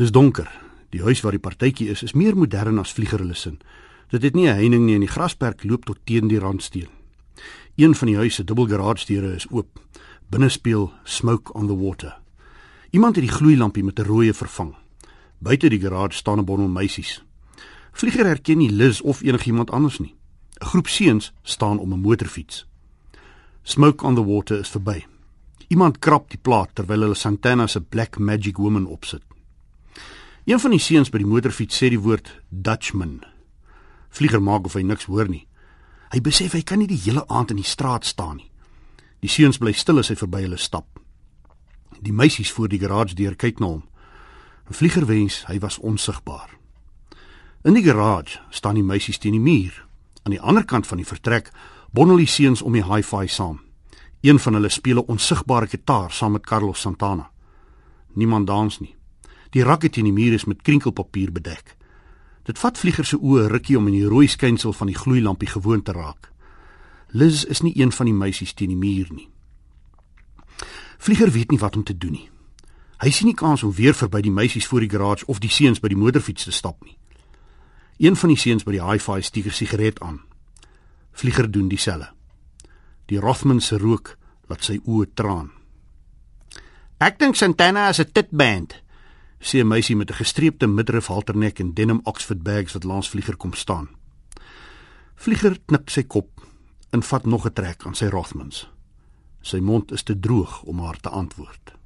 Dis donker. Die huis waar die partytjie is, is meer modern as vlieger hulle sin. Dit het nie 'n heining nie en die grasperk loop tot teen die randsteen. Een van die huise se dubbel garage deure is oop. Binne speel Smoke on the Water. Iemand het die gloeilampie met 'n rooie vervang. Buite die garage staan 'n bondel meisies. Vlieger herken nie Liz of enigiemand anders nie. 'n Groep seuns staan om 'n motorfiets. Smoke on the Water is verby. Iemand krap die plaat terwyl hulle Santana se Black Magic Woman opsit. Een van die seuns by die motorfiets sê die woord Dutchman. Vlieger maak of hy niks hoor nie. Hy besef hy kan nie die hele aand in die straat staan nie. Die seuns bly stil as hy verby hulle stap. Die meisies voor die garage deur kyk na hom. 'n Vlieger wens hy was onsigbaar. In die garage staan die meisies teen die muur. Aan die ander kant van die vertrek bondel die seuns om die hi-fi saam. Een van hulle speel 'n onsigbare gitaar saam met Carlos Santana. Niemand dans nie. Die rakke teen die muur is met krinkelpapier bedek. Dit vat vlieger se oë rukkie om in die rooi skynsel van die gloeilampie gewoon te raak. Liz is nie een van die meisies teen die muur nie. Vlieger weet nie wat om te doen nie. Hy sien nie kans om weer verby die meisies voor die garage of die seuns by die motorfiets te stap nie. Een van die seuns by die hi-fi steek 'n sigaret aan. Vlieger doen dieselfde. Die Rothman se rook laat sy oë traan. Ek dink Santana is 'n titband, sê 'n meisie met 'n gestreepte middelrif halternek en denim Oxford bags wat langs Vlieger kom staan. Vlieger knik sy kop en vat nog 'n trek aan sy Rothmans. Sy mond is te droog om haar te antwoord.